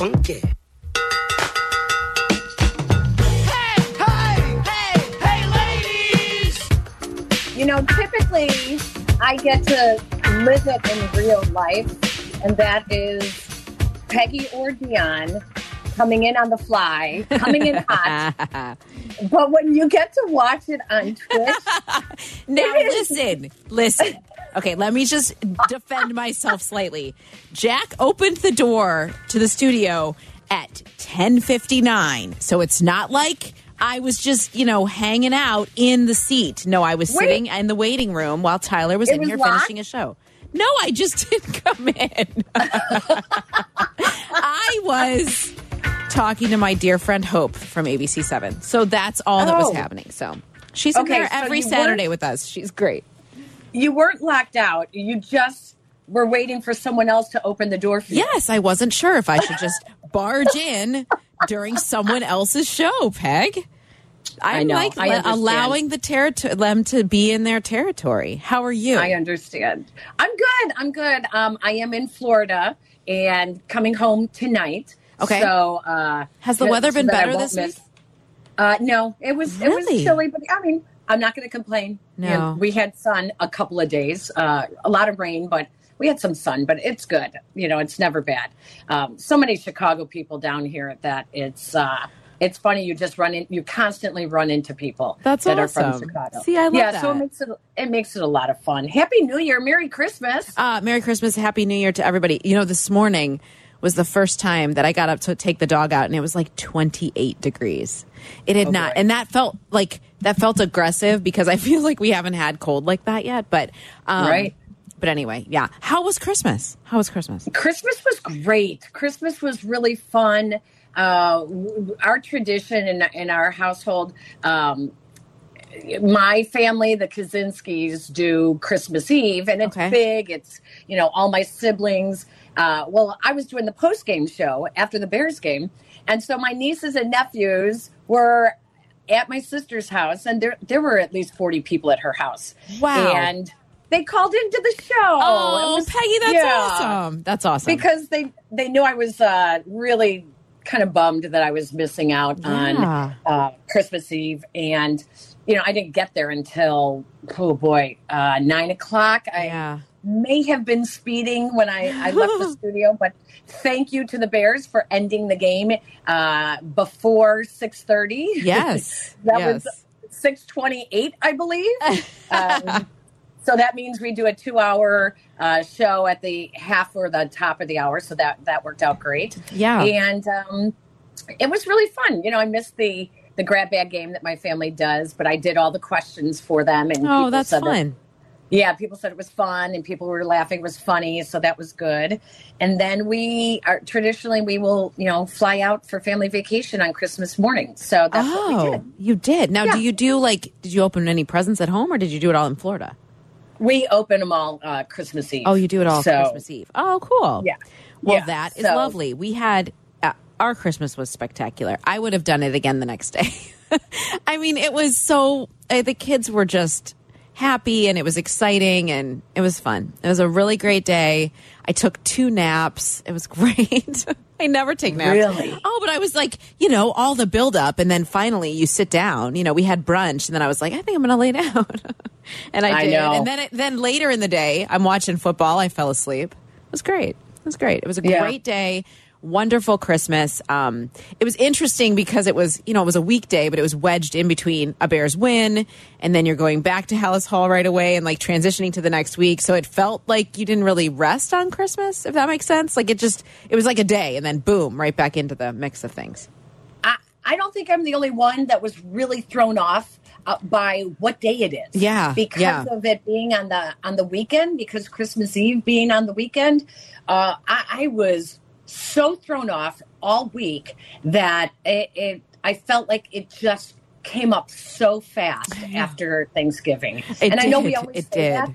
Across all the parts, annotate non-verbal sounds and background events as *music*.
funky. Hey, hey, hey, hey, ladies! You know, typically I get to live it in real life, and that is Peggy or Dionne coming in on the fly, coming in hot. *laughs* but when you get to watch it on Twitch, *laughs* Now listen, listen. Okay, let me just defend myself slightly. Jack opened the door to the studio at 10:59. So it's not like I was just, you know, hanging out in the seat. No, I was Wait. sitting in the waiting room while Tyler was It in was here locked? finishing a show. No, I just *laughs* didn't come in. I was talking to my dear friend Hope from ABC7. So that's all that was Oh. happening. So she's in Okay, there every you Saturday with us. She's great. You weren't locked out. You just were waiting for someone else to open the door for you. Yes, I wasn't sure if I should just *laughs* barge in during someone else's show, Peg. I, I know, like allowing the territory them to be in their territory. How are you? I understand. I'm good. I'm good. Um, I am in Florida and coming home tonight. Okay. So uh, Has the weather been better this miss- week? Uh, no, it was it was chilly, but I mean, I'm not going to complain. No. we had sun a couple of days, uh, a lot of rain, but we had some sun. But it's good. You know, it's never bad. Um, so many Chicago people down here that it's. Uh, it's funny you just run in you constantly run into people That's that are from. Chicago. See, I love yeah, so it makes it it makes it a lot of fun. Happy New Year, Merry Christmas. Uh, Merry Christmas, Happy New Year to everybody. You know, this morning was the first time that I got up to take the dog out, and it was like 28 degrees. It had Oh, not, and that felt like that felt aggressive because I *laughs* feel like we haven't had cold like that yet. But um, Right. But anyway, yeah. How was Christmas? How was Christmas? Christmas was great. Christmas was really fun. Uh, our tradition in, in our household, um, my family, the Kusinskis, do Christmas Eve, and it's Okay. big. It's you know all my siblings. Uh, well, I was doing the post game show after the Bears game, and so my nieces and nephews were at my sister's house, and there there were at least forty people at her house. Wow. And they called into the show. Oh, was- Peggy, that's yeah awesome. That's awesome. because they they knew I was uh, really kind of bummed that I was missing out Yeah. on uh, Christmas Eve, and you know I didn't get there until oh boy uh, nine o'clock. I yeah. May have been speeding when I, I left the *laughs* studio, but thank you to the Bears for ending the game uh, before six thirty. Yes. *laughs* that yes. was six twenty eight, I believe. *laughs* Um, so that means we do a two hour uh, show at the half or the top of the hour. So that that worked out great. yeah. And um, it was really fun. You know, I missed the the grab bag game that my family does, but I did all the questions for them. And oh, that's said that- fun. Yeah, people said it was fun, and people were laughing. It was funny, so that was good. And then we are traditionally we will you know fly out for family vacation on Christmas morning. So that's what we Oh, did. you did. Now, Yeah. do you do like? Did you open any presents at home, or did you do it all in Florida? We open them all uh, Christmas Eve. Oh, you do it all So- Christmas Eve. Oh, cool. Yeah. Well, Yeah, that is so- lovely. We had uh, our Christmas was spectacular. I would have done it again the next *laughs* day. I mean, it was so uh, the kids were just happy and it was exciting and it was fun. It was a really great day. I took two naps. It was *laughs* great. I never take naps. Really? Oh, but I was like, you know, all the build up and then finally you sit down. You know, we had brunch and then I was like, I think I'm going to lay *laughs* down. and I I did. know. And then it, then later in the day, I'm watching football. I fell asleep. It was great. It was great. It was a Yeah. great day. Wonderful Christmas. Um, it was interesting because it was, you know, it was a weekday, but it was wedged in between a Bears win, and then you're going back to Halas Hall right away, and like transitioning to the next week. So it felt like you didn't really rest on Christmas, if that makes sense. Like it just, it was like a day, and then boom, right back into the mix of things. I, I don't think I'm the only one that was really thrown off uh, by what day it is. Yeah, because yeah. of it being on the on the weekend, because Christmas Eve being on the weekend, uh, I, I was so thrown off all week that it, it I felt like it just came up so fast after Thanksgiving. It and I know we did. always It say did. that,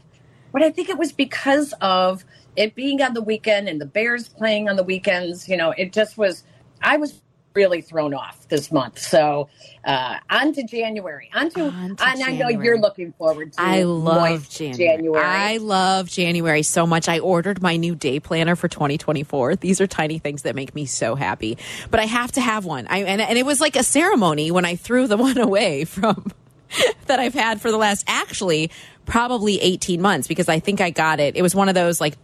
but I think it was because of it being on the weekend and the Bears playing on the weekends. You know, it just was. I was really thrown off this month. So uh, on to January. On to, On to and I know you're looking forward to I love January. January. I love January so much. I ordered my new day planner for 2024. These are tiny things that make me so happy. But I have to have one. I and, and it was like a ceremony when I threw the *laughs* one away from *laughs* that I've had for the last actually probably 18 months because I think I got it. It was one of those like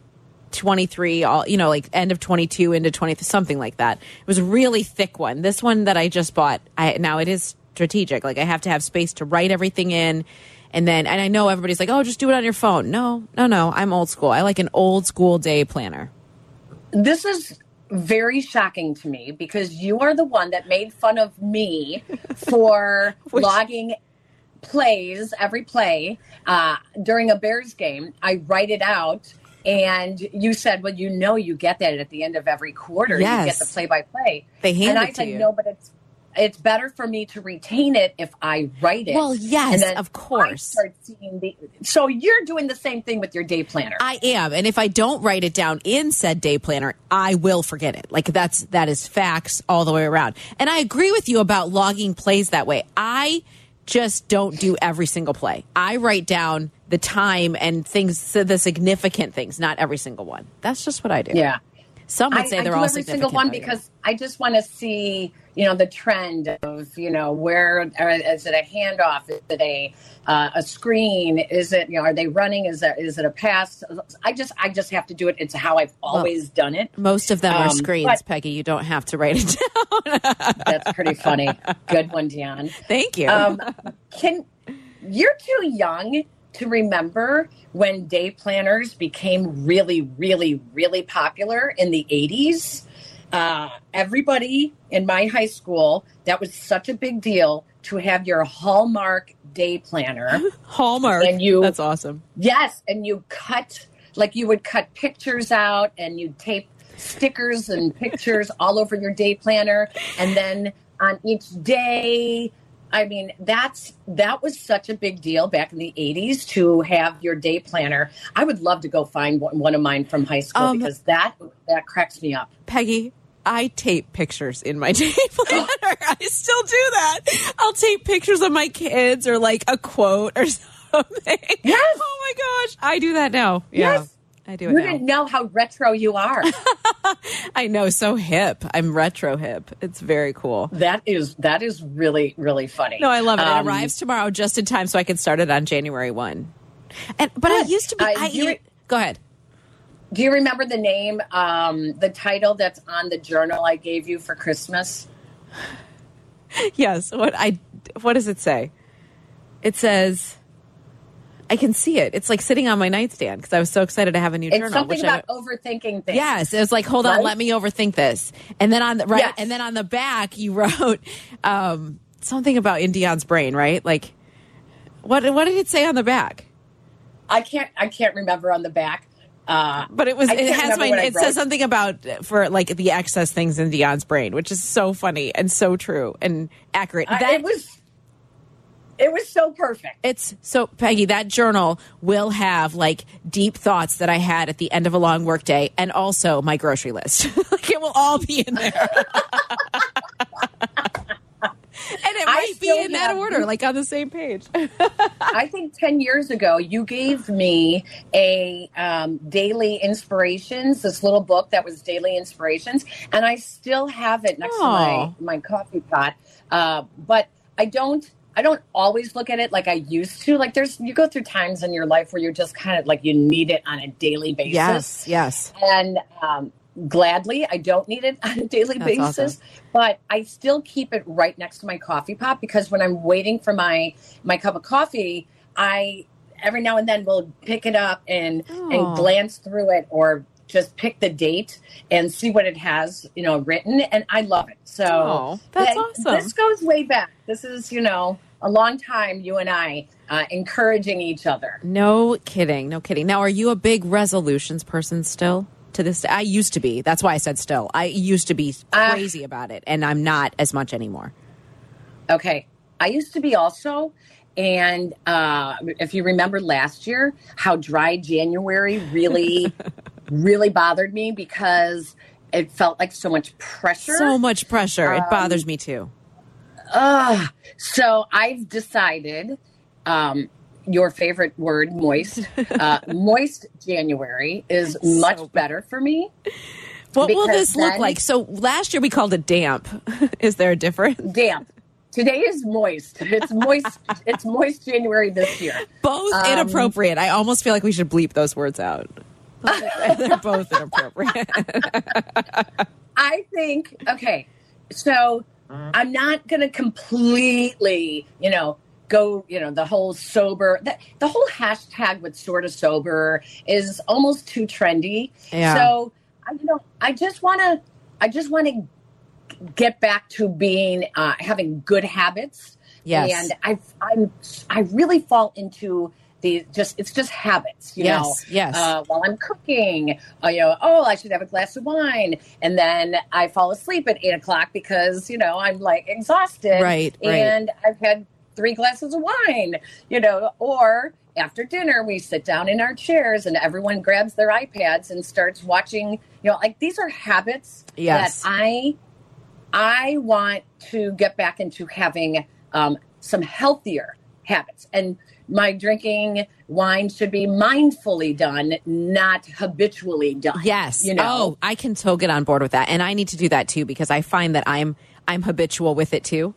23 all you know like end of 22 into 20 something like that. It was a really thick one. This one that i just bought i now it is strategic. Like i have to have space to write everything in. And then and i know everybody's like oh just do it on your phone. No no no i'm old school. I like an old school day planner. This is very shocking to me because you are the one that made fun of me *laughs* for logging plays every play uh, during a Bears game. I write it out. And you said, well, you know, you get that at the end of every quarter. You get the play by play. They hand And I to said, you. no, but it's it's better for me to retain it if I write it. Well, yes, of course. start seeing the, so you're doing the same thing with your day planner. I am, and if I don't write it down in said day planner, I will forget it. Like that's that is facts all the way around. And I agree with you about logging plays that way. I just don't do every single play. I write down the time and things, the significant things, not every single one. That's just what I do. yeah. Some would say I they're do all every single significant, one though, yeah. because I just want to see, you know, the trend of, you know, where or is it a handoff? Is it a uh, a screen? Is it, you know, are they running? Is it is it a pass? I just I just have to do it. It's how I've always done it. most of them are Um, screens, but- Peggy. You don't have to write it *laughs* down. That's pretty funny. Good one, Dionne. *laughs* Thank you. Um, can you're too young to remember when day planners became really, really, really popular in the 80s? Uh, everybody in my high school, that was such a big deal to have your Hallmark day planner. *laughs* Hallmark. and you- That's awesome. yes, and you cut, like you would cut pictures out and you tape stickers and pictures all over your day planner. And then on each day, I mean, that's that was such a big deal back in the 80s to have your day planner. I would love to go find one, one of mine from high school Um, because that that cracks me up. Peggy, I tape pictures in my *laughs* day planner. I still do that. I'll tape pictures of my kids or like a quote or *laughs* something. Yes. Oh my gosh. I do that now. Yeah. Yes. I do You it now. didn't know how retro you are. *laughs* I know. So hip. I'm retro hip. It's very cool. that is that is really really funny. No, I love it. It Um, arrives tomorrow just in time so I can start it on January 1. And But I used to be. Uh, I, you- go ahead. Do you remember the name, um, the title that's on the journal I gave you for Christmas? *sighs* Yes. What I what does it say? It says I can see it. It's like sitting on my nightstand because I was so excited to have a new It's journal. something which I- about overthinking things. Yes, it was like, hold on, let me overthink this. And then on the right, Yes. and then on the back, you *laughs* wrote um, something about Indion's brain, right? Like, what what did it say on the back? I can't. I can't remember on the back. Uh, But it was it has my it says something about uh, for like the excess things in Dionne's brain, which is so funny and so true and accurate. I- That it was. It was so perfect. It's so Peggy, that journal will have like deep thoughts that I had at the end of a long workday and also my grocery list. *laughs* like it will all be in there. *laughs* and it might be in that order, like on the same page. *laughs* I think 10 years ago, you gave me a um, daily inspirations, this little book that was daily inspirations, and I still have it next to my, my coffee pot. Uh, but I don't. I don't always look at it like I used to. Like there's, you go through times in your life where you're just kind of like you need it on a daily basis. yes, yes. and um, gladly i don't need it *laughs* on a daily That's basis awesome. but i still keep it right next to my coffee pot because when i'm waiting for my my cup of coffee i every now and then will pick it up and Aw. and glance through it or just pick the date and see what it has you know written and i love it so Oh, that's that- awesome. this goes way back this is you know a long time you and i uh, encouraging each other No kidding, no kidding. Now, are you a big resolutions person still? To this, day? I used to be. That's why I said still. I used to be Uh, crazy about it, and I'm not as much anymore. Okay. I used to be also, and uh, if you remember last year, how dry January really, *laughs* really bothered me because it felt like so much pressure. So much pressure. It Um, bothers me too. Ugh. So I've decided um, your favorite word, moist. Uh, *laughs* moist January is much better for me. What will this look like? So last year we called it damp. *laughs* Is there a difference? Damp. Today is moist. It's moist. *laughs* it's moist January this year. Both Um, inappropriate. I almost feel like we should bleep those words out. They're both *laughs* inappropriate. I think okay. So I'm not going to completely, you know, go, you know, the whole sober. The, the whole hashtag with sort of sober is almost too trendy. Yeah. So I, you know, I just want to, I just want to get back to being uh, having good habits. Yes. And I, I'm, I really fall into the just it's just habits, you Yes, know. yes. Uh, while I'm cooking, uh, you know, oh, I should have a glass of wine, and then I fall asleep at eight o'clock because you know I'm like exhausted, Right, right. And I've had three glasses of wine, you know, or after dinner we sit down in our chairs and everyone grabs their iPads and starts watching. You know, like these are habits Yes. that I I want to get back into having um, some healthier habits. And my drinking wine should be mindfully done, not habitually done. Yes. You know? Oh, I can so get on board with that, and I need to do that too because I find that I'm I'm habitual with it too.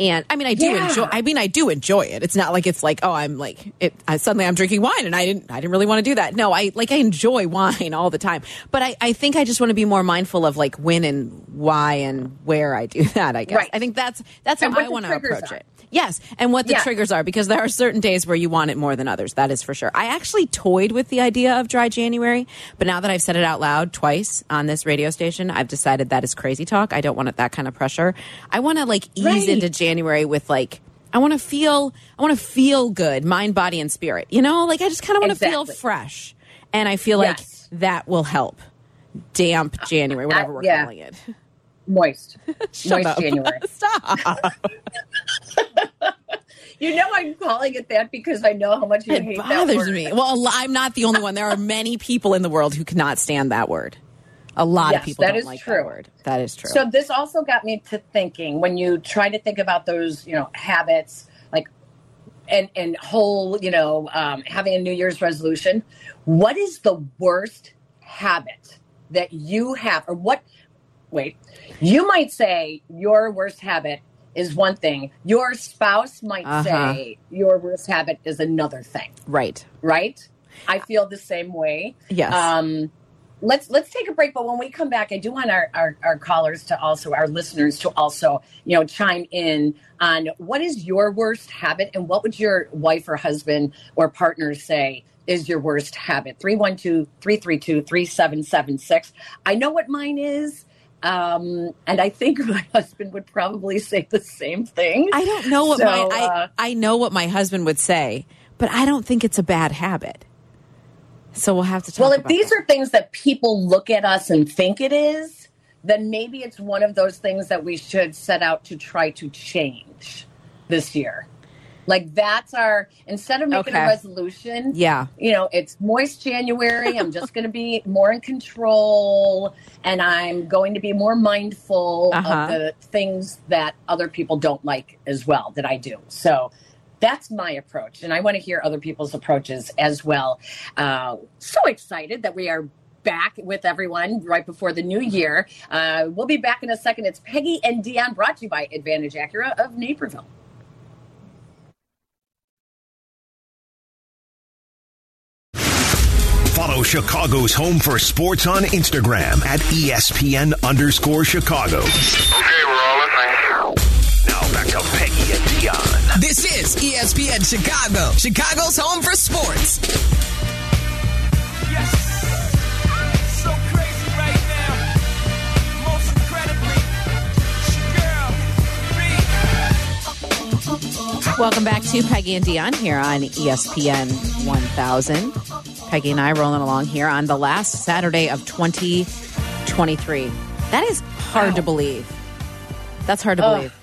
And I mean, I do Yeah. enjoy. I mean, I do enjoy it. It's not like it's like, oh, I'm like, it, I, suddenly I'm drinking wine, and I didn't, I didn't really want to do that. No, I like, I enjoy wine all the time. But I, I think I just want to be more mindful of like when and why and where I do *laughs* that. I guess. Right. I think that's that's And how I want to approach are. it. Yes, and what the Yeah. triggers are because there are certain days where you want it more than others. That is for sure. I actually toyed with the idea of dry January, but now that I've said it out loud twice on this radio station, I've decided that is crazy talk. I don't want it that kind of pressure. I want to like ease Right. into January with like I want to feel I want to feel good, mind, body and spirit. You know, like I just kind of want to feel fresh. And I feel like that will help. Damp *laughs* January, whatever we're yeah. calling it. Moist. *laughs* Moist up. January. *laughs* Stop. You know I'm calling it that because I know how much you It hate that bothers word. me. Well, I'm not the only one. There are many people in the world who cannot stand that word. A lot Yes, of people that don't is like true. that word. That is true. So this also got me to thinking when you try to think about those, you know, habits like and and whole, you know, um, having a New Year's resolution. What is the worst habit that you have, or what? Wait, you might say your worst habit is one thing. Your spouse might Uh-huh. say your worst habit is another thing. right. Right? I feel the same way. Yes. Um, let's let's take a break. But when we come back, I do want our, our our callers to also our listeners to also you know chime in on what is your worst habit and what would your wife or husband or partner say is your worst habit 312-332-3776 i know what mine is um, and i think *laughs* my husband would probably say the same thing I don't know what So, my I, uh, I know what my husband would say, but I don't think it's a bad habit. So we'll have to talk Well, if these that. are things that people look at us and think it is, then maybe it's one of those things that we should set out to try to change this year. Like that's our instead of making Okay. a resolution, Yeah. you know, it's moist January. I'm just going to be *laughs* more in control and I'm going to be more mindful Uh-huh. of the things that other people don't like as well that I do. So that's my approach. And I want to hear other people's approaches as well. Uh, so excited that we are back with everyone right before the new year. Uh, we'll be back in a second. It's Peggy and Dionne brought to you by Advantage Acura of Naperville. Follow Chicago's Home for Sports on Instagram at E ESPN underscore Chicago. Okay, we're all listening. Now back to Peggy and Dionne. This is ESPN Chicago, Chicago's home for sports. Yes. So right now. Most incredibly. It's your girl, Welcome back to Peggy and Dionne here on ESPN 1000. Peggy and I rolling along here on the last Saturday of 2023. That is hard to believe. That's hard to Ugh. believe.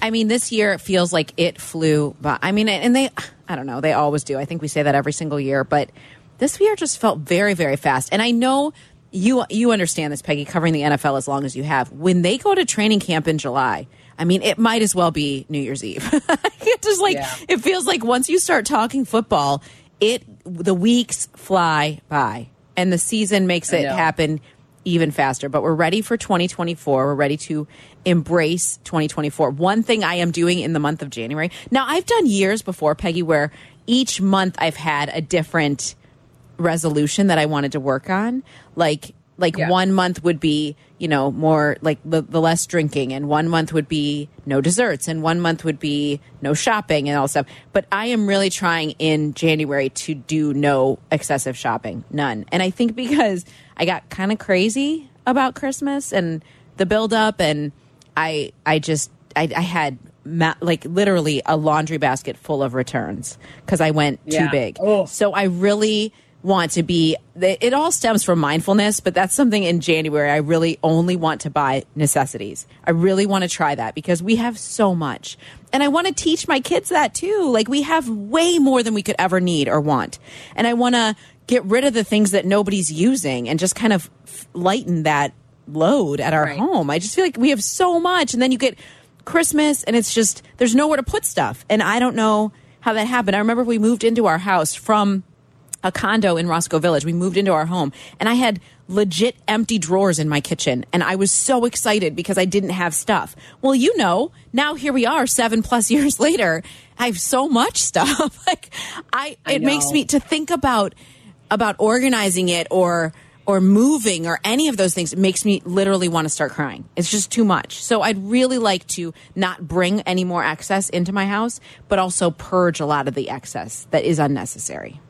I mean, this year it feels like it flew by. I mean, and they, I don't know, they always do. I think we say that every single year, but this year just felt very, very fast. And I know you you understand this, Peggy, covering the NFL as long as you have. When they go to training camp in July, I mean, it might as well be New Year's Eve. *laughs* it just like Yeah. it feels like once you start talking football, it the weeks fly by, and the season makes it happen even faster. But we're ready for 2024. We're ready to embrace 2024. One thing I am doing in the month of January. Now, I've done years before, Peggy, where each month I've had a different resolution that I wanted to work on. Like like Yeah. one month would be, you know, more like the, the less drinking and one month would be no desserts and one month would be no shopping and all stuff. But I am really trying in January to do no excessive shopping. None. And I think because I got kind of crazy about Christmas and the build up and I I just I, I had ma- like literally a laundry basket full of returns because I went too big. Oh. So I really want to be. It all stems from mindfulness, but that's something in January I really only want to buy necessities. I really want to try that because we have so much, and I want to teach my kids that too. Like we have way more than we could ever need or want, and I want to get rid of the things that nobody's using and just kind of lighten that load at our Right. home. I just feel like we have so much, and then you get Christmas, and it's just there's nowhere to put stuff, and I don't know how that happened. I remember we moved into our house from a condo in Roscoe Village. We moved into our home, and I had legit empty drawers in my kitchen, and I was so excited because I didn't have stuff. Well, you know, now here we are, seven plus *laughs* years later. I have so much stuff. *laughs* like I, I it makes me to think about about organizing it or or moving or any of those things makes me literally want to start crying it's just too much so i'd really like to not bring any more excess into my house but also purge a lot of the excess that is unnecessary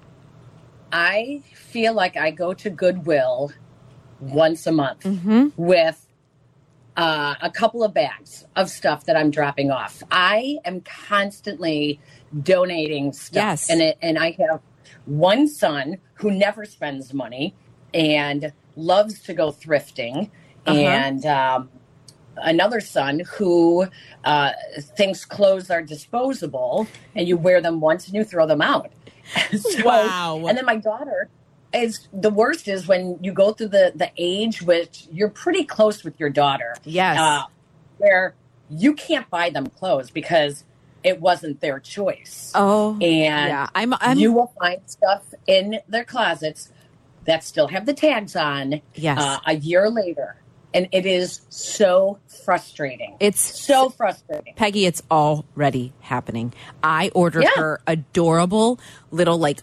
I feel like I go to Goodwill once a month Mm-hmm. with uh, a couple of bags of stuff that I'm dropping off. I am constantly donating stuff, Yes. and it, and I have one son who never spends money and loves to go thrifting, Uh-huh. and um, another son who uh, thinks clothes are disposable and you wear them once and you throw them out. *laughs* So- Wow. And then my daughter is the worst is when you go through the the age which you're pretty close with your daughter. Yes. Uh, where you can't buy them clothes because it wasn't their choice. oh And yeah i'm i'm you will find stuff in their closets that still have the tags on Yes. uh, a year later. And it is so frustrating. It's so frustrating. Peggy, it's already happening. I ordered Yeah. her adorable little like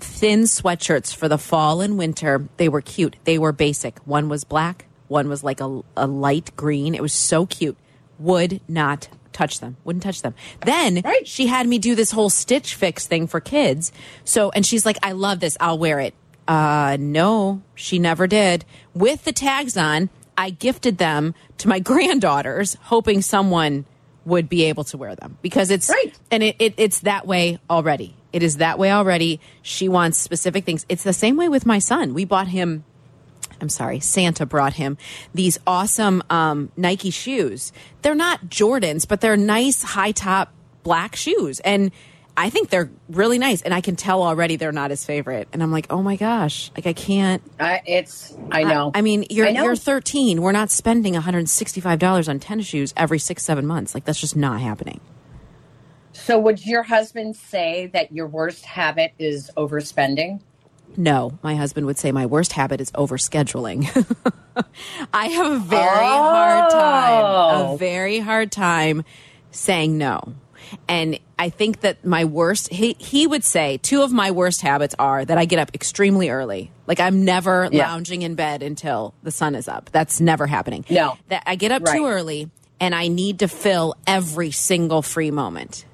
thin sweatshirts for the fall and winter. They were cute. They were basic. One was black, one was like a, a light green. It was so cute. Would not touch them. Wouldn't touch them. Then Right. she had me do this whole stitch fix thing for kids. So and she's like, I love this. I'll wear it. Uh no, she never did. With the tags on, I gifted them to my *laughs* granddaughters, hoping someone would be able to wear them because it's Right. and it, it it's that way already. It is that way already. She wants specific things. It's the same way with my son. We bought him I'm sorry, Santa brought him these awesome um, Nike shoes. They're not Jordans, but they're nice high top black shoes. And I think they're really nice. And I can tell already they're not his favorite. And I'm like, oh my gosh, like I can't. I, it's, I know. I, mean, you're I you're 13. We're not spending 165 dollars on tennis shoes every six seven months. Like that's just not happening. So, would your husband say that your worst habit is overspending? No, my husband would say my worst habit is overscheduling. *laughs* I have a very hard time, Oh. a very hard time saying no. And I think that my worst, he, he would say two of my worst habits are that I get up extremely early. Like I'm never Yeah. lounging in bed until the sun is up. That's never happening. No. That I get up too early and I need to fill every single free moment.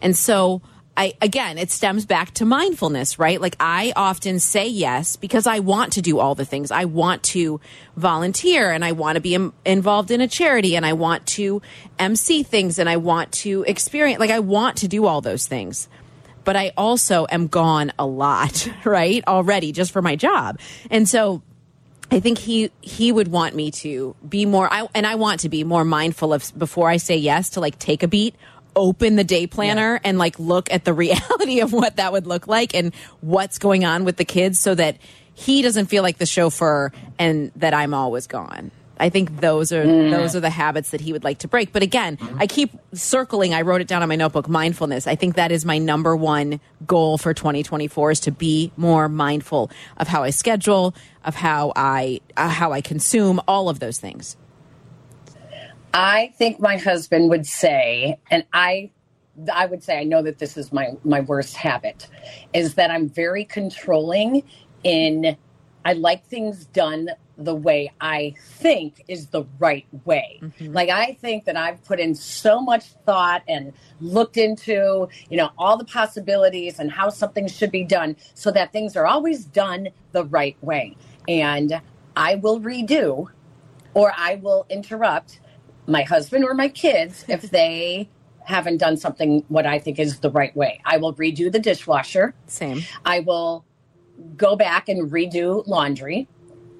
And so I again, it stems back to mindfulness, right? Like I often say yes because I want to do all the things. I want to volunteer and I want to be Im- involved in a charity and I want to MC things and I want to experience like I want to do all those things. But I also am gone a lot, *laughs* right? Already just for my job. And so I think he he would want me to be more I and I want to be more mindful of before I say yes to like take a beat, open the day planner and like look at the *laughs* reality of what that would look like and what's going on with the kids so that he doesn't feel like the chauffeur and that I'm always gone. I think those are those are the habits that he would like to break. But again, I keep circling. I wrote it down on my notebook. Mindfulness. I think that is my number one goal for 2024 is to be more mindful of how I schedule, of how I uh, how I consume, all of those things. I think my husband would say, and I I would say I know that this is my my worst habit is that I'm very controlling in I like things done the way I think is the right way. Mm-hmm. Like I think that I've put in so much thought and looked into, you know, all the possibilities and how something should be done so that things are always done the right way. And I will redo or I will interrupt my husband or my kids if *laughs* they haven't done something what I think is the right way. I will redo the dishwasher. Same. I will go back and redo laundry.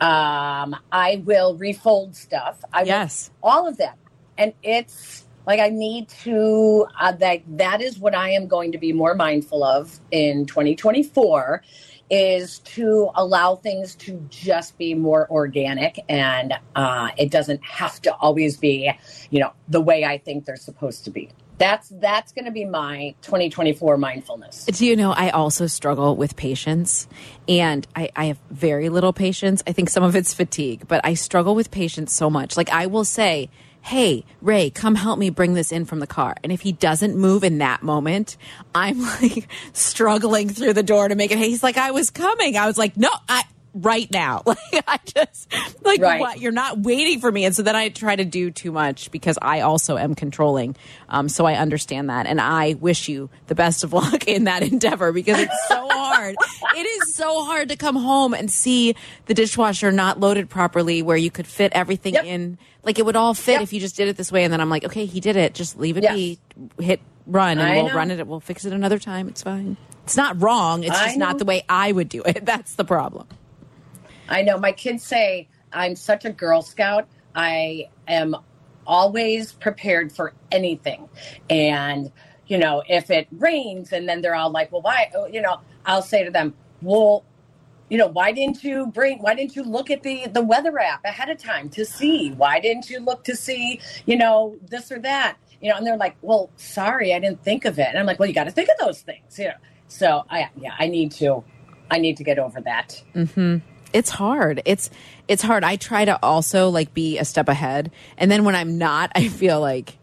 Um, I will refold stuff. I will- Yes. all of that, and it's like I need to. Uh, that that is what I am going to be more mindful of in 2024 is to allow things to just be more organic and uh, it doesn't have to always be you know the way i think they're supposed to be that's that's going to be my 2024 mindfulness Do you know, I also struggle with patience and I, I have very little patience. I think some of it's fatigue, but I struggle with patience so much. Like, I will say, Hey, Ray, come help me bring this in from the car. And if he doesn't move in that moment, I'm *laughs* like struggling through the door to make it. He's like, I was coming. I was like, no, I, right now. *laughs* Like, I just, like, Right. what? You're not waiting for me. And so then I try to do too much because I also am controlling. Um, so I understand that. And I wish you the best of *laughs* luck in that endeavor because it's so *laughs* hard. it is so hard to come home and see the dishwasher not loaded properly where you could fit everything Yep. in. Like it would all fit Yep. if you just did it this way. And then I'm like, okay, he did it. Just leave it Yes. be. Hit run and I we'll know. run it. We'll fix it another time. It's fine. It's not wrong. It's I just not the way I would do it. That's the problem. I know my kids say I'm such a Girl Scout. I am always prepared for anything. And, you know, if it rains and then they're all like, well, why? oh, You know, I'll say to them, well, you know, why didn't you bring, why didn't you look at the, the weather app ahead of time to see? Why didn't you look to see, you know, this or that? You know, and they're like, well, sorry, I didn't think of it. And I'm like, well, you got to think of those things, you know. So I, yeah, I need to, I need to get over that. Mm-hmm. It's hard. It's it's hard. I try to also like be a step ahead. And then when i'm not i feel like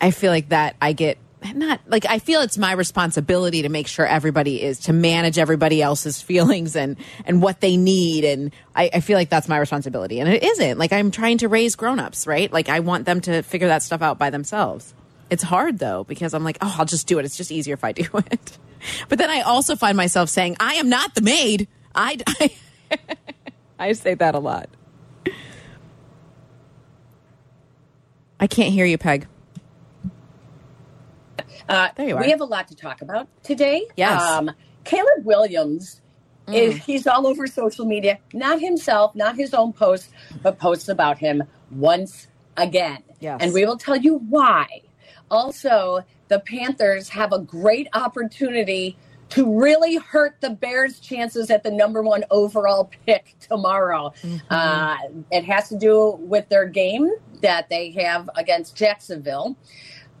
i feel like that i get not like i feel it's my responsibility to make sure everybody is to manage everybody else's *laughs* feelings and and what they need. And i, I feel like that's my responsibility. And it isn't. Like i'm trying to raise grown-ups right? Like i want them to figure that stuff out by themselves. It's hard though because i'm like oh i'll just do it. It's just easier if i do *laughs* it. But then i also find myself saying i am not the maid. I, I *laughs* I say that a lot. I can't hear you, Peg. Uh, There you are. We have a lot to talk about today. Yes. Um, Caleb Williams is he's all over social media. Not himself, not his own posts, but posts about him once again. Yes. And we will tell you why. Also, the Panthers have a great opportunity to really hurt the Bears' chances at the number one overall pick tomorrow. Uh, it has to do with their game that they have against Jacksonville.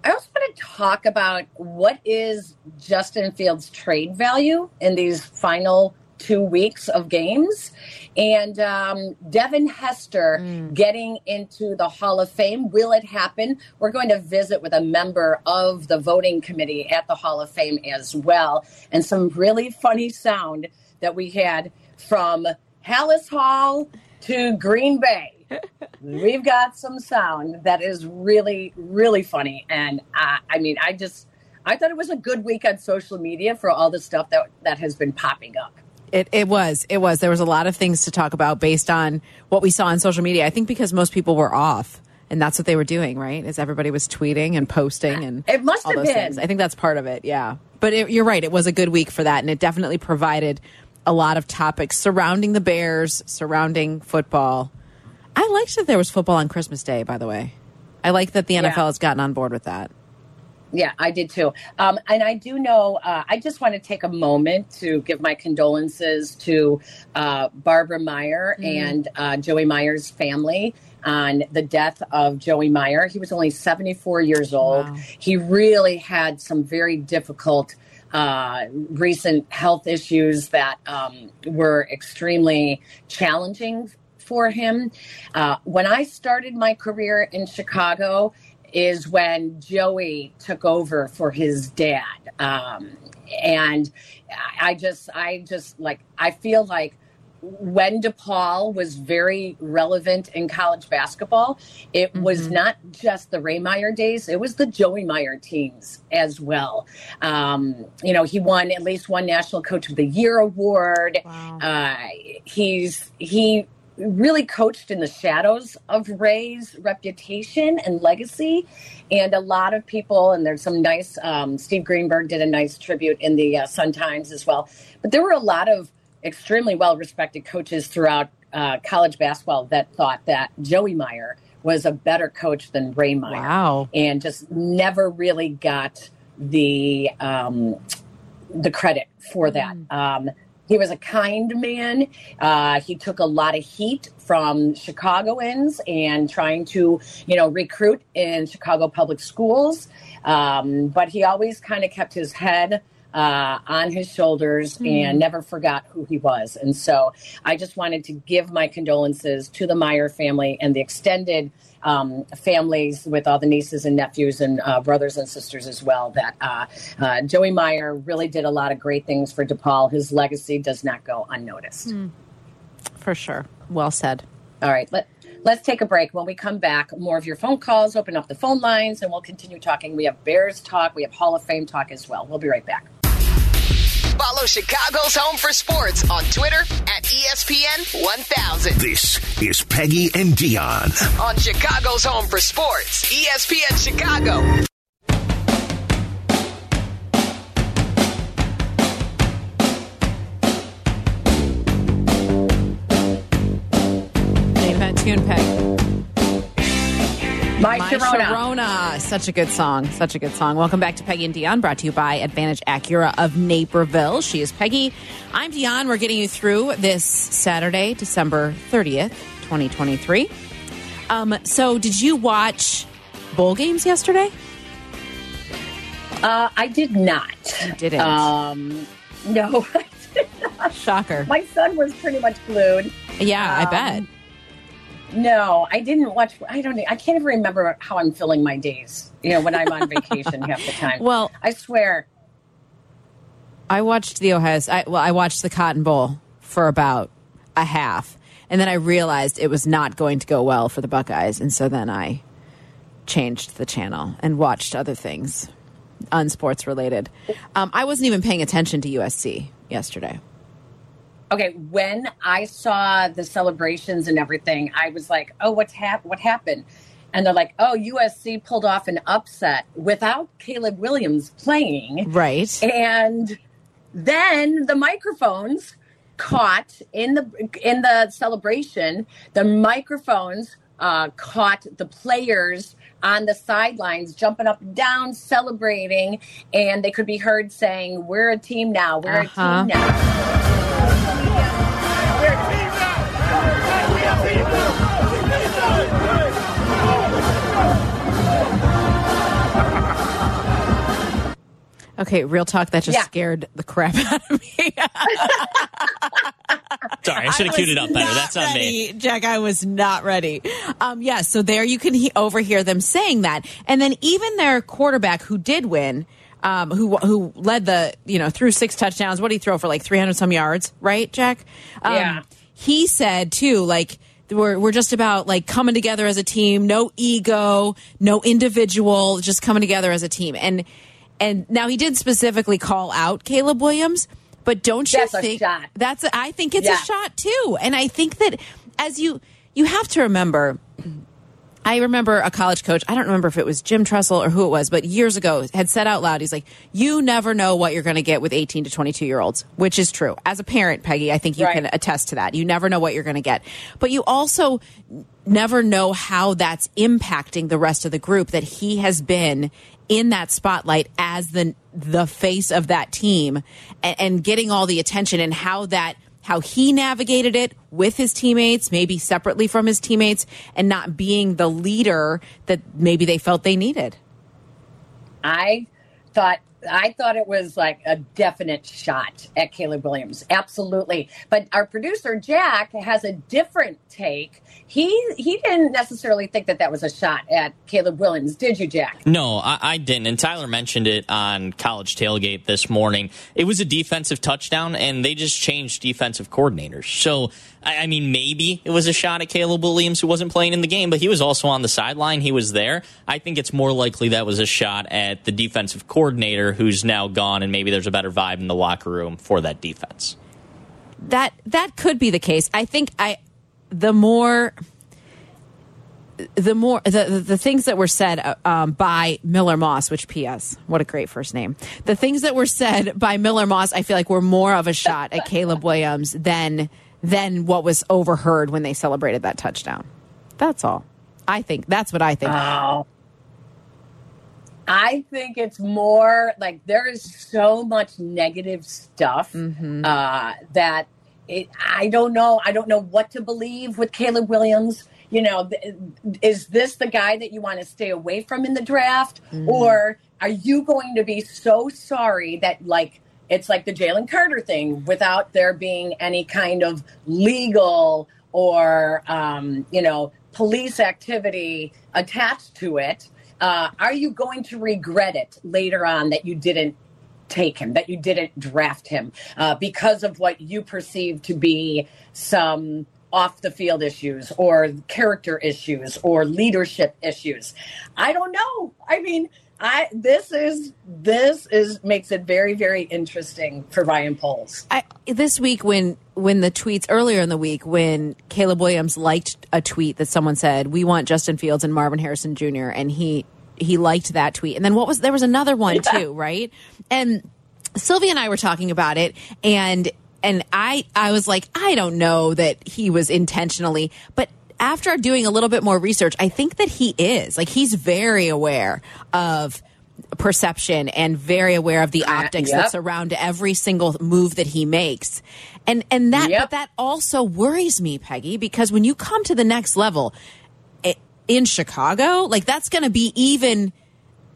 I also want to talk about what is Justin Fields' trade value in these final two weeks of games, and um, Devin Hester getting into the Hall of Fame. Will it happen? We're going to visit with a member of the voting committee at the Hall of Fame as well, and some really funny sound that we had from Halas Hall to Green Bay. *laughs* We've got some sound that is really really funny. And uh, i mean i just i thought it was a good week on social media for all the stuff that that has been popping up It, it was. It was. There was a lot of things to talk about based on what we saw on social media. I think because most people were off. And that's what they were doing, right? Is everybody was tweeting and posting and It must all have those been. things. I think that's part of it. Yeah, but it, you're right. It was a good week for that, and it definitely provided a lot of topics surrounding the Bears, surrounding football. I liked that there was football on Christmas Day. By the way, I like that the Yeah. NFL has gotten on board with that. Yeah, I did too. Um, and I do know, uh, I just want to take a moment to give my condolences to uh, Barbara Meyer and uh, Joey Meyer's family on the death of Joey Meyer. He was only 74 years old. Wow. He really had some very difficult uh, recent health issues that um, were extremely challenging for him. Uh, when I started my career in Chicago, is when Joey took over for his dad. Um, and I just, I just like, I feel like when DePaul was very relevant in college basketball, it was not just the Ray Meyer days, it was the Joey Meyer teams as well. Um, you know, he won at least one National Coach of the Year award. Wow. Uh, he's, he, really coached in the shadows of Ray's reputation and legacy. And a lot of people, and there's some nice, um, Steve Greenberg did a nice tribute in the uh, Sun Times as well. But there were a lot of extremely well respected coaches throughout uh, college basketball that thought that Joey Meyer was a better coach than Ray Meyer. Wow. And just never really got the um, the credit for that. Um, he was a kind man. Uh, he took a lot of heat from Chicagoans and trying to, you know, recruit in Chicago public schools. Um, but he always kind of kept his head uh, on his shoulders and never forgot who he was. And so I just wanted to give my condolences to the Meyer family and the extended um, families with all the nieces and nephews and uh, brothers and sisters as well. That uh, uh, Joey Meyer really did a lot of great things for DePaul. His legacy does not go unnoticed. For sure. Well said. All right, let, let's take a break. When we come back, more of your phone calls, open up the phone lines, and we'll continue talking. We have Bears talk, we have Hall of Fame talk as well. We'll be right back. Follow Chicago's Home for Sports on Twitter at ESPN 1000. This is Peggy and Dionne. On Chicago's Home for Sports, ESPN Chicago. Name that tune, Peg. My, My Sharona. Sharona. Such a good song. Such a good song. Welcome back to Peggy and Dionne, brought to you by Advantage Acura of Naperville. She is Peggy. I'm Dionne. We're getting you through this Saturday, December 30th, 2023. Um, so, did you watch bowl games yesterday? Uh, I did not. You didn't. Um, no, *laughs* Shocker. my son was pretty much glued. Yeah, I um, bet. No, I didn't watch. I don't. I can't even remember how I'm filling my days. You know, when I'm on vacation half the time. Well, I swear. I watched the Ohio. I, well, I watched the Cotton Bowl for about a half, and then I realized it was not going to go well for the Buckeyes, and so then I changed the channel and watched other things, unsports related. Um, I wasn't even paying attention to USC yesterday. Okay, when I saw the celebrations and everything, I was like, "Oh, what's hap- What happened?" And they're like, "Oh, USC pulled off an upset without Caleb Williams playing." Right. and then the microphones caught in the in the celebration the microphones uh, caught the players on the sidelines jumping up and down celebrating and they could be heard saying we're a team now we're Uh-huh. a team now Okay, real talk. That just Yeah. scared the crap *laughs* out of me. Sorry, I should have I queued it up better. That's on me. Jack. I was not ready. Um, yeah, so there you can he- overhear them saying that, and then even their quarterback who did win, um, who who led the you know threw six touchdowns. What did he throw for like three hundred some yards? Right, Jack? Um, Yeah. He said too, like. We're, we're just about like coming together as a team, no ego, no individual, just coming together as a team. And and now he did specifically call out Caleb Williams, but don't you That's a think shot. that's a, I think it's Yeah. a shot too. And I think that as you you have to remember I I remember a college coach, I don't remember if it was Jim Tressel or who it was, but years ago had said out loud, he's like, you never know what you're going to get with 18 to 22 year olds, which is true. As a parent, Peggy, I think you Right. can attest to that. You never know what you're going to get. But you also never know how that's impacting the rest of the group that he has been in that spotlight as the the face of that team and, and getting all the attention and how that how he navigated it with his teammates, maybe separately from his teammates, and not being the leader that maybe they felt they needed. I thought I thought it was like a definite shot at Caleb Williams. Absolutely. But our producer Jack has a different take. He he didn't necessarily think that that was a shot at Caleb Williams. Did you, Jack? No, I, I didn't. And Tyler mentioned it on College Tailgate this morning. It was a defensive touchdown, and they just changed defensive coordinators. So, I, I mean, maybe it was a shot at Caleb Williams, who wasn't playing in the game, but he was also on the sideline. He was there. I think it's more likely that was a shot at the defensive coordinator, who's now gone, and maybe there's a better vibe in the locker room for that defense. That that could be the case. I think I the more the more the, the, things that were said uh, um, by Miller Moss, which P.S. What a great first name. The things that were said by Miller Moss, I feel like were more of a shot at Caleb Williams than than what was overheard when they celebrated that touchdown. That's all. I think that's what I think. Oh. I think it's more like there is so much negative stuff uh, that it, I don't know. I don't know what to believe with Caleb Williams. You know, th- is this the guy that you want to stay away from in the draft, or are you going to be so sorry that like it's like the Jalen Carter thing without there being any kind of legal or um, you know police activity attached to it? Uh, are you going to regret it later on that you didn't take him, that you didn't draft him uh, because of what you perceive to be some off the field issues or character issues or leadership issues? I don't know. I mean, I this is this is makes it very very interesting for Ryan Poles. I, this week when when the tweets earlier in the week when Caleb Williams liked a tweet that someone said we want Justin Fields and Marvin Harrison Jr. and he he liked that tweet and then what was there was another one too right and Sylvia and I were talking about it and and I I was like I don't know that he was intentionally but after doing a little bit more research I think that he is like he's very aware of perception and very aware of the uh, optics yep. that surround every single move that he makes. And and that Yep. but that also worries me, Peggy, because when you come to the next level in Chicago, like that's going to be even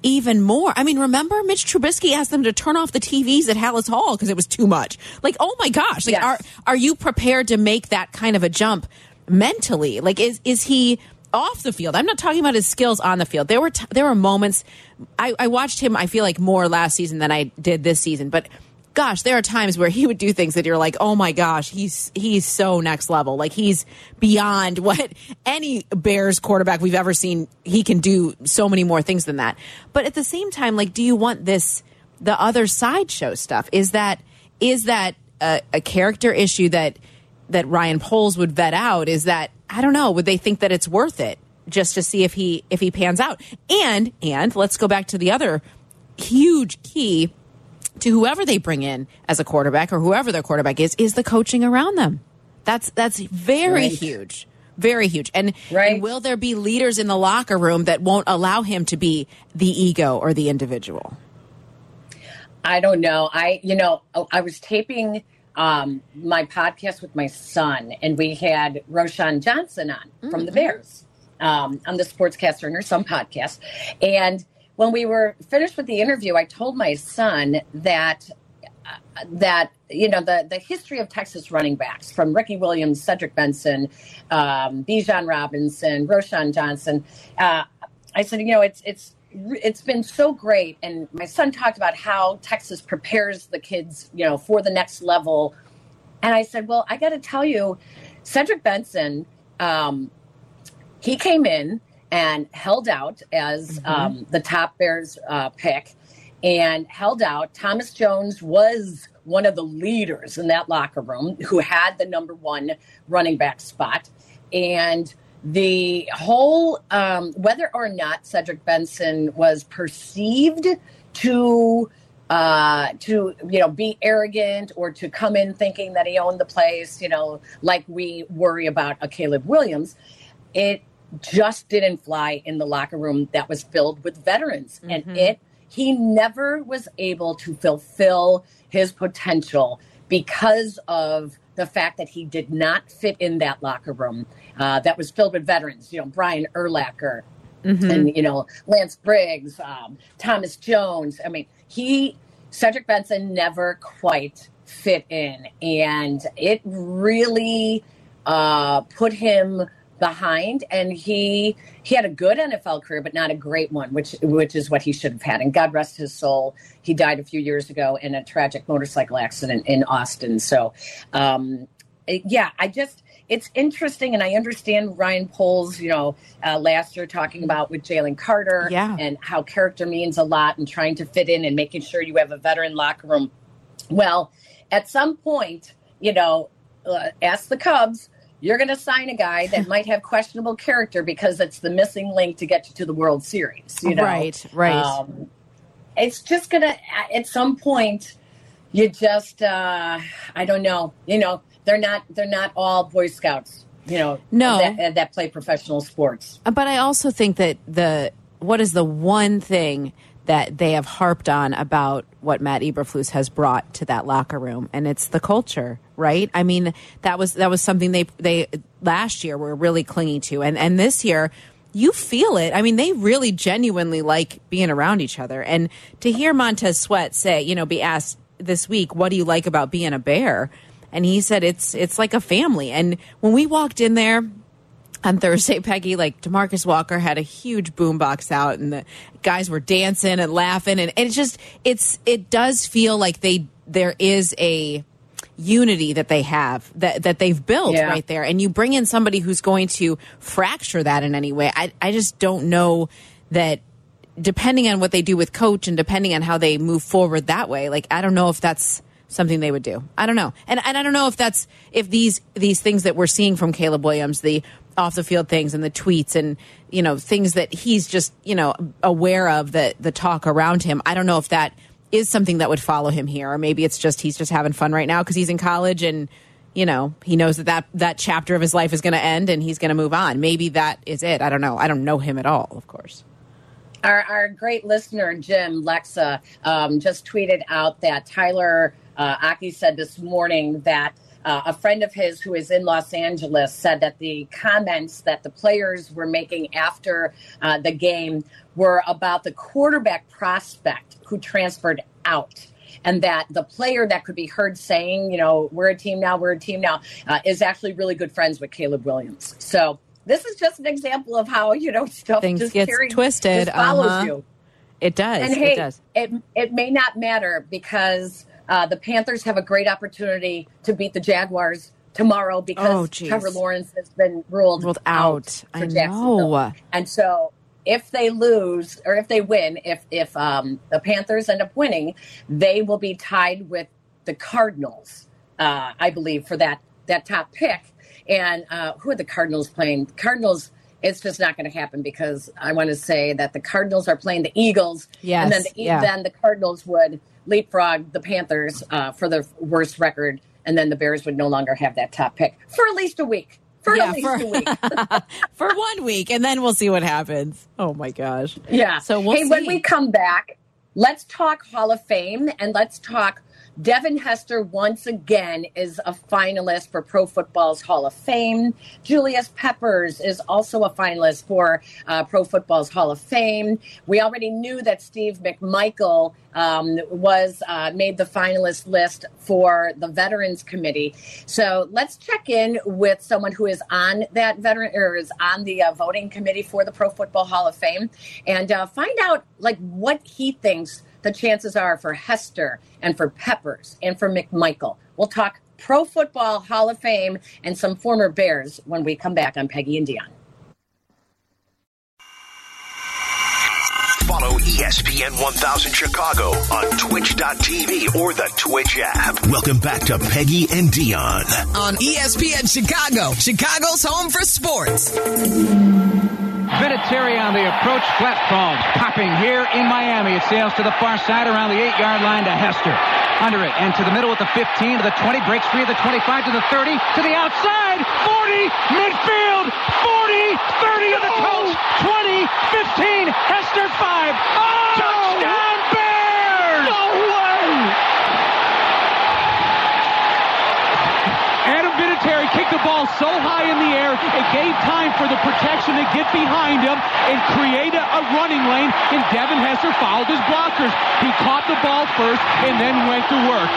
even more. I mean, remember Mitch Trubisky asked them to turn off the TVs at Halas Hall because it was too much. Like, oh my gosh! Like, Yes. are are you prepared to make that kind of a jump mentally? Like, is is he off the field? I'm not talking about his skills on the field. There were t- there were moments. I, I watched him. I feel like more last season than I did this season, but. Gosh, there are times where he would do things that you're like, "Oh my gosh, he's he's so next level. Like he's beyond *laughs* what any Bears quarterback we've ever seen. He can do so many more things than that." But at the same time, like, do you want this the other sideshow stuff? Is that is that a, a character issue that that Ryan Poles would vet out? Is that I don't know? Would they think that it's worth it just to see if he if he pans out? And and let's go back to the other huge key to whoever they bring in as a quarterback or whoever their quarterback is is the coaching around them. That's that's very Right. huge. Very huge. And, Right. and will there be leaders in the locker room that won't allow him to be the ego or the individual? I don't know. I, you know, I was taping um, my podcast with my son, and we had Roschon Johnson on from the Bears um, on the Sportscaster and her son podcast. And when we were finished with the interview, I told my son that uh, that you know the the history of Texas running backs from Ricky Williams, Cedric Benson, um, Bijan Robinson, Roschon Johnson. Uh, I said, you know, it's it's it's been so great, and my son talked about how Texas prepares the kids, you know, for the next level. And I said, well, I got to tell you, Cedric Benson, um, he came in and held out as um, the top Bears uh, pick and held out. Thomas Jones was one of the leaders in that locker room who had the number one running back spot. And the whole um, whether or not Cedric Benson was perceived to uh, to you know be arrogant or to come in thinking that he owned the place, you know, like we worry about a Caleb Williams, it just didn't fly in the locker room that was filled with veterans, and it he never was able to fulfill his potential because of the fact that he did not fit in that locker room uh, that was filled with veterans. You know, Brian Urlacher, and you know Lance Briggs, um, Thomas Jones. I mean, he Cedric Benson never quite fit in, and it really uh, put him behind. And he he had a good NFL career, but not a great one, which which is what he should have had. And God rest his soul. He died a few years ago in a tragic motorcycle accident in Austin. So, um, yeah, I just it's interesting, and I understand Ryan Poles, you know, uh, last year talking about with Jalen Carter, Yeah. and how character means a lot, and trying to fit in and making sure you have a veteran locker room. Well, at some point, you know, uh, ask the Cubs. You're going to sign a guy that might have questionable character because it's the missing link to get you to the World Series. You know, Right, right. Um, it's just going to at some point you just uh i don't know you know they're not they're not all boy scouts you know No. that, that play professional sports But I also think that the what is the one thing that they have harped on about what Matt Eberflus has brought to that locker room, and it's the culture, right? I mean, that was that was something they they last year were really clinging to, and and this year. You feel it. I mean, they really genuinely like being around each other. And to hear Montez Sweat say, you know, be asked this week, what do you like about being a bear? And he said it's it's like a family. And when we walked in there, on Thursday, *laughs* Peggy, like Demarcus Walker had a huge boombox out, and the guys were dancing and laughing, and, and it's just it's it does feel like they there is a unity that they have that that they've built Yeah. right there, and you bring in somebody who's going to fracture that in any way. I I just don't know that depending on what they do with coach and depending on how they move forward that way like i don't know if that's something they would do i don't know and, and i don't know if that's if these these things that we're seeing from caleb williams the off the field things and the tweets and you know things that he's just you know aware of the the talk around him i don't know if that is something that would follow him here or maybe it's just he's just having fun right now because he's in college and you know he knows that that, that chapter of his life is going to end and he's going to move on. Maybe that is it. I don't know. I don't know him at all of course. Our, our great listener jim lexa um, just tweeted out that tyler uh, aki said this morning that uh, a friend of his who is in Los Angeles said that the comments that the players were making after uh, the game were about the quarterback prospect who transferred out. And that the player that could be heard saying, you know, we're a team now, we're a team now, uh, is actually really good friends with Caleb Williams. So this is just an example of how, you know, *laughs* stuff Things just gets carries- twisted, just follows uh-huh. you. it does And hey, it does it it may not matter because uh, the Panthers have a great opportunity to beat the Jaguars tomorrow Oh, because geez. Trevor Lawrence has been ruled, Ruled out. for I know. And so if they lose or if they win, if if um, the Panthers end up winning, they will be tied with the Cardinals, uh, I believe, for that that top pick. And uh, who are the Cardinals playing? Cardinals. It's just not going to happen because I want to say that the Cardinals are playing the Eagles, Yes, and then the, yeah. then the Cardinals would leapfrog the Panthers uh, for the worst record, and then the Bears would no longer have that top pick for at least a week. For Yeah, at least for- a week. *laughs* for one week and then we'll see what happens oh my gosh Yeah. So we'll hey, when we come back, let's talk Hall of Fame and let's talk. Devin Hester once again is a finalist for Pro Football's Hall of Fame. Julius Peppers is also a finalist for uh, Pro Football's Hall of Fame. We already knew that Steve McMichael um, was uh, made the finalist list for the Veterans Committee. So let's check in with someone who is on that veteran or is on the uh, voting committee for the Pro Football Hall of Fame and uh, find out like what he thinks the chances are for Hester and for Peppers and for McMichael. We'll talk Pro Football Hall of Fame and some former Bears when we come back on Peggy and Dionne. Follow ESPN 1000 Chicago on twitch.tv or the Twitch app. Welcome back to Peggy and Dionne. on ESPN Chicago, Chicago's home for sports. Vinatieri on the approach, flat falls, popping here in Miami. It sails to the far side around the eight-yard line to Hester. Under it and to the middle with the 15 to the 20, breaks free of the 25 to the 30, to the outside, 40, midfield, 40, 30 to the coach, 20, 15, Hester 5. Touchdown Bears! No way! Adam Vinatieri kicked the ball so high in the air, it gave time for the protection to get behind him and create a, a running lane, and Devin Hester followed his blockers. He caught the ball first and then went to work.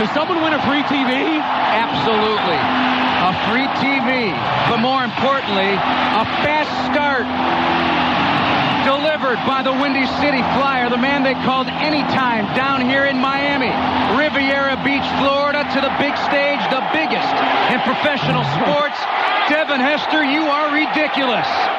Does someone win a free TV? Absolutely. A free TV. But more importantly, a fast start delivered by the Windy City Flyer, the man they called anytime down here in Miami. Riviera Beach, Florida, to the big stage, the biggest in professional sports. Devin Hester, you are ridiculous.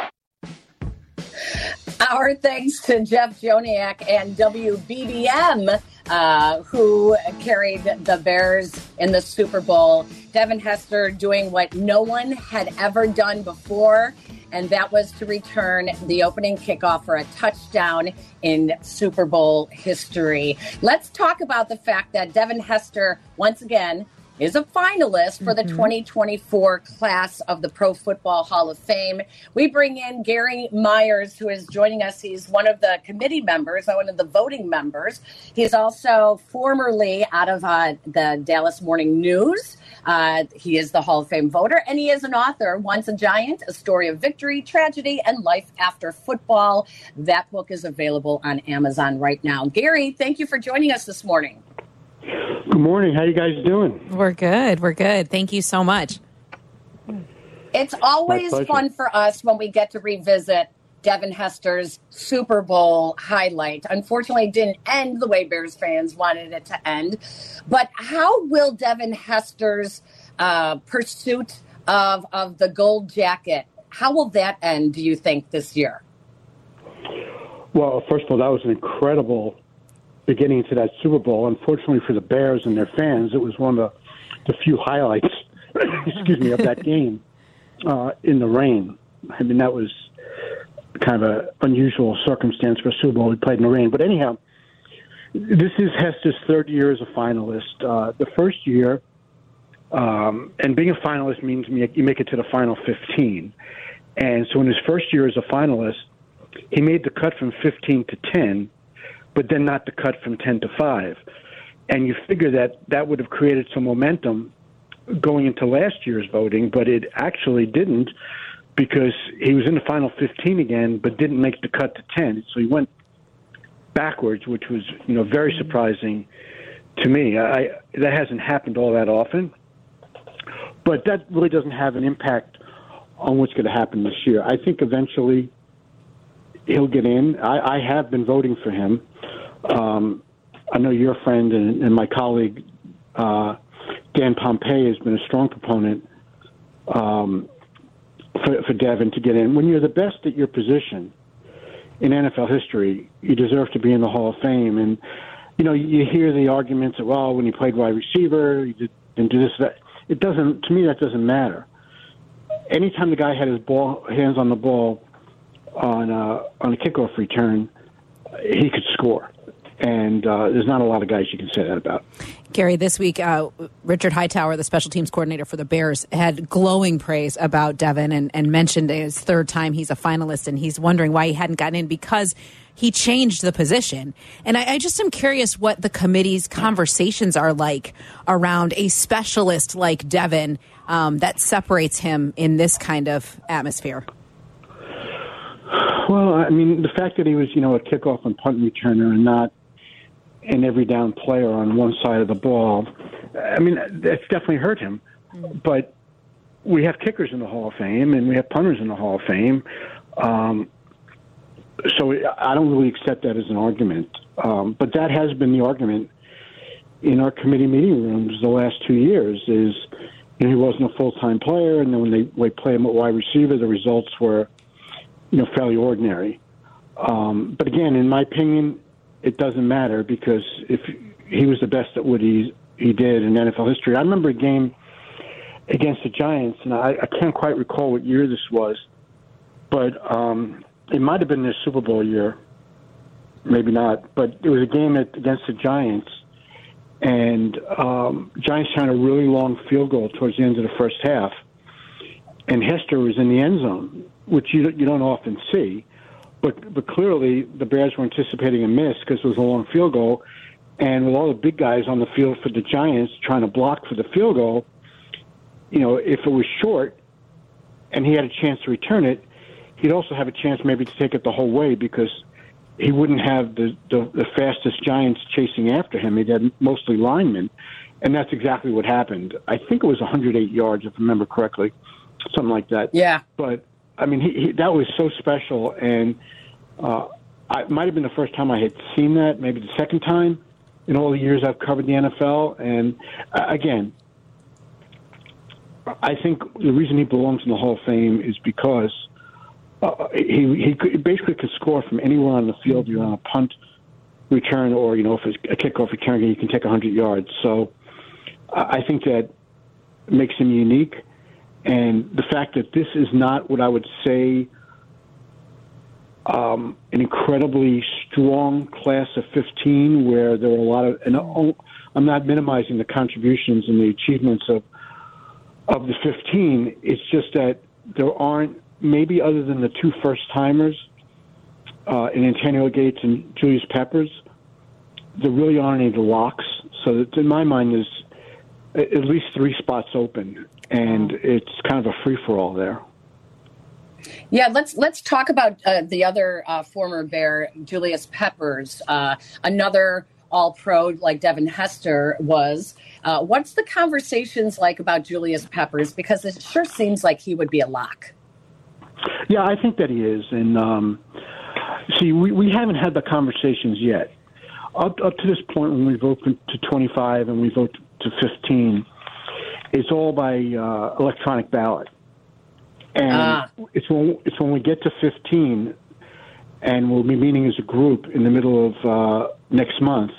Our thanks to Jeff Joniak and WBBM, uh, who carried the Bears in the Super Bowl. Devin Hester doing what no one had ever done before, and that was to return the opening kickoff for a touchdown in Super Bowl history. Let's talk about the fact that Devin Hester, once again, is a finalist for the 2024 class of the Pro Football Hall of Fame. We bring in Gary Myers, who is joining us. He's one of the committee members, one of the voting members. He's also formerly out of uh, the Dallas Morning News. Uh, he is the Hall of Fame voter, and he is an author, Once a Giant, A Story of Victory, Tragedy, and Life After Football. That book is available on Amazon right now. Gary, thank you for joining us this morning. Good morning. How you guys doing? We're good. We're good. Thank you so much. It's always fun for us when we get to revisit Devin Hester's Super Bowl highlight. Unfortunately, it didn't end the way Bears fans wanted it to end. But how will Devin Hester's uh, pursuit of of the gold jacket? How will that end? Do you think this year? Well, first of all, that was an incredible beginning to that Super Bowl. Unfortunately for the Bears and their fans, it was one of the, the few highlights, *coughs* excuse me, of that game uh, in the rain. I mean, that was kind of an unusual circumstance for a Super Bowl. We played in the rain, but anyhow, this is Hester's third year as a finalist. Uh, the first year, um, and being a finalist means you make it to the final 15. And so in his first year as a finalist, he made the cut from 15 to 10, but then not the cut from 10 to 5. And you figure that that would have created some momentum going into last year's voting, but it actually didn't because he was in the final 15 again, but didn't make the cut to 10. So he went backwards, which was you know very surprising to me. I that hasn't happened all that often, but that really doesn't have an impact on what's going to happen this year. I think eventually he'll get in. I, I have been voting for him. Um, I know your friend and, and my colleague uh, Dan Pompei has been a strong proponent um, for, for Devin to get in. When you're the best at your position in NFL history, you deserve to be in the Hall of Fame. And you know, you hear the arguments that well, when he played wide receiver, he did, didn't do this. That it doesn't. To me, that doesn't matter. Anytime the guy had his ball hands on the ball on uh, on a kickoff return, he could score. And uh, there's not a lot of guys you can say that about. Gary, this week, uh, Richard Hightower, the special teams coordinator for the Bears, had glowing praise about Devin and, and mentioned his third time he's a finalist, and he's wondering why he hadn't gotten in because he changed the position. And I, I just am curious what the committee's conversations are like around a specialist like Devin um, that separates him in this kind of atmosphere. Well, I mean, the fact that he was, you know, a kickoff and punt returner and not an every down player on one side of the ball, I mean, that's definitely hurt him. But we have kickers in the Hall of Fame and we have punters in the Hall of Fame. Um, so I don't really accept that as an argument. Um, but that has been the argument in our committee meeting rooms the last two years is you know, he wasn't a full time player, and then when they, they play him at wide receiver, the results were you know fairly ordinary. Um, but again, in my opinion, it doesn't matter because if he was the best at what he he did in NFL history. I remember a game against the Giants, and I, I can't quite recall what year this was, but um, it might have been their Super Bowl year, maybe not. But it was a game at, against the Giants, and um, Giants trying a really long field goal towards the end of the first half, and Hester was in the end zone, which you you don't often see. But but clearly the Bears were anticipating a miss because it was a long field goal, and with all the big guys on the field for the Giants trying to block for the field goal, you know, if it was short and he had a chance to return it, he'd also have a chance maybe to take it the whole way because he wouldn't have the, the, the fastest Giants chasing after him. He'd have mostly linemen. And that's exactly what happened. I think it was 108 yards, if I remember correctly, something like that. Yeah. But, I mean, he, he, that was so special. And uh, I, it might have been the first time I had seen that, maybe the second time in all the years I've covered the NFL. And uh, again, I think the reason he belongs in the Hall of Fame is because uh, he he could, basically could score from anywhere on the field. You're on a punt return, or you know, if it's a kickoff return, you can take 100 yards. So I think that makes him unique, and the fact that this is not what I would say um, an incredibly strong class of 15, where there were a lot of, and I'm not minimizing the contributions and the achievements of of the 15. It's just that there aren't, maybe other than the two first timers, uh, in Antonio Gates and Julius Peppers, there really aren't any locks. So that in my mind, there's at least three spots open, and it's kind of a free for all there. Yeah, let's let's talk about uh, the other uh, former Bear, Julius Peppers, uh, another All Pro like Devin Hester was. Uh, what's the conversations like about Julius Peppers? Because it sure seems like he would be a lock. Yeah, I think that he is, and um, see, we, we haven't had the conversations yet. Up up to this point, when we vote to 25 and we vote to 15, it's all by uh, electronic ballot. And Ah. it's when it's when we get to 15, and we'll be meeting as a group in the middle of uh, next month.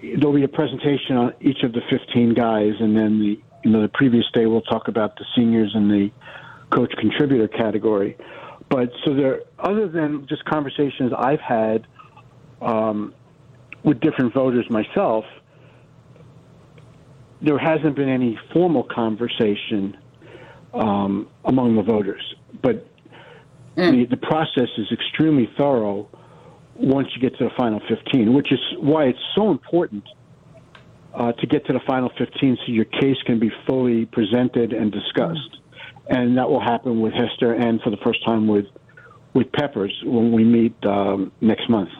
There'll be a presentation on each of the 15 guys, and then the you know the previous day we'll talk about the seniors and the coach contributor category. But so there, other than just conversations I've had um, with different voters myself, there hasn't been any formal conversation um, among the voters. But the, the process is extremely thorough once you get to the final 15, which is why it's so important uh, to get to the final 15 so your case can be fully presented and discussed. And that will happen with Hester and for the first time with, with Peppers when we meet um, next month.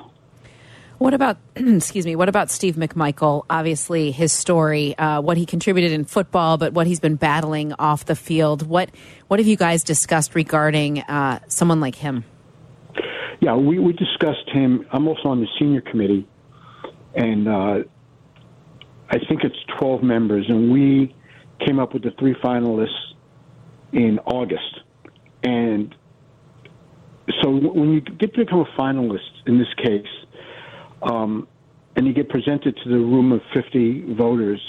What about, *clears throat* excuse me, what about Steve McMichael? Obviously, his story, uh, what he contributed in football, but what he's been battling off the field. What what have you guys discussed regarding uh, someone like him? Yeah, we, we discussed him. I'm also on the senior committee, and uh, I think it's 12 members, and we came up with the three finalists in August. And so when you get to become a finalist in this case, um, and you get presented to the room of 50 voters,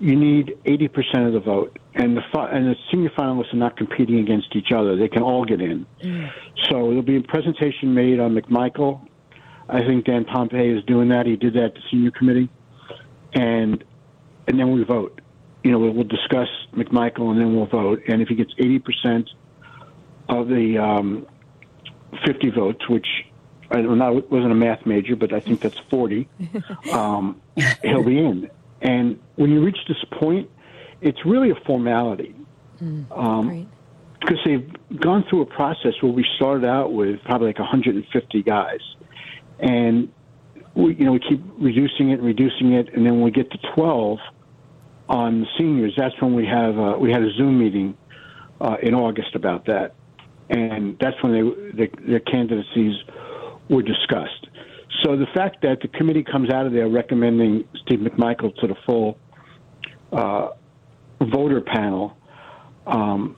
you need 80% of the vote. And the fi- and the senior finalists are not competing against each other; they can all get in. So there'll be a presentation made on McMichael. I think Dan Pompei is doing that. He did that at the senior committee, and and then we vote. You know, we'll, we'll discuss McMichael, and then we'll vote. And if he gets 80% of the um, 50 votes, which I don't wasn't a math major, but I think that's 40, *laughs* um, he'll be in. And when you reach this point, it's really a formality. Um, because they've gone through a process where we started out with probably like 150 guys, and we you know we keep reducing it, and reducing it, and then when we get to 12 on the seniors, that's when we have uh, we had a Zoom meeting uh, in August about that, and that's when they the, their candidacies were discussed. So the fact that the committee comes out of there recommending Steve McMichael to the full uh, voter panel, um,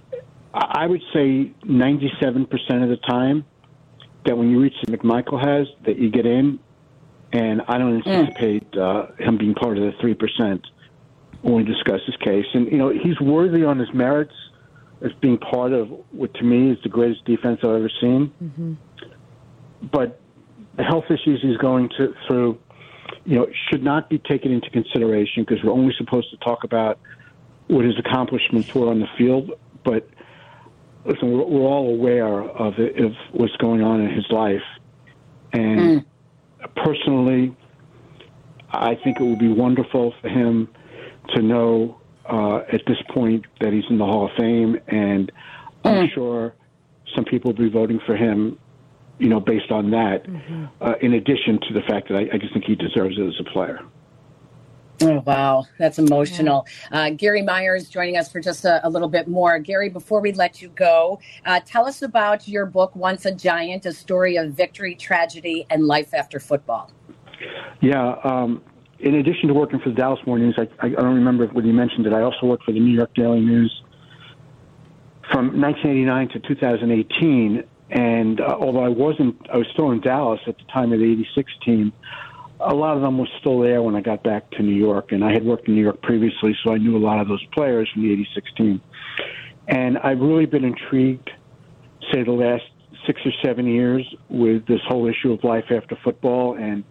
I would say 97% of the time, that when you reach the McMichael has, that you get in, and I don't anticipate uh, him being part of the three percent when we discuss his case. And you know, he's worthy on his merits as being part of what to me is the greatest defense I've ever seen. But the health issues he's going to, through, you know, should not be taken into consideration because we're only supposed to talk about what his accomplishments were on the field. But listen, we're, we're all aware of it, of what's going on in his life, and personally, I think it would be wonderful for him to know uh, at this point that he's in the Hall of Fame, and I'm sure some people will be voting for him, you know, based on that. Uh, in addition to the fact that I, I just think he deserves it as a player. Oh, wow. That's emotional. Uh, Gary Myers joining us for just a, a little bit more. Gary, before we let you go, uh, tell us about your book, Once a Giant, a story of victory, tragedy, and life after football. Yeah. Um, in addition to working for the Dallas Morning News, I, I don't remember whether you mentioned it. I also worked for the New York Daily News from 1989 to 2018. And uh, although I wasn't, I was still in Dallas at the time of the '86 team. A lot of them were still there when I got back to New York, and I had worked in New York previously, so I knew a lot of those players from the '86 team. And I've really been intrigued, say, the last six or seven years with this whole issue of life after football and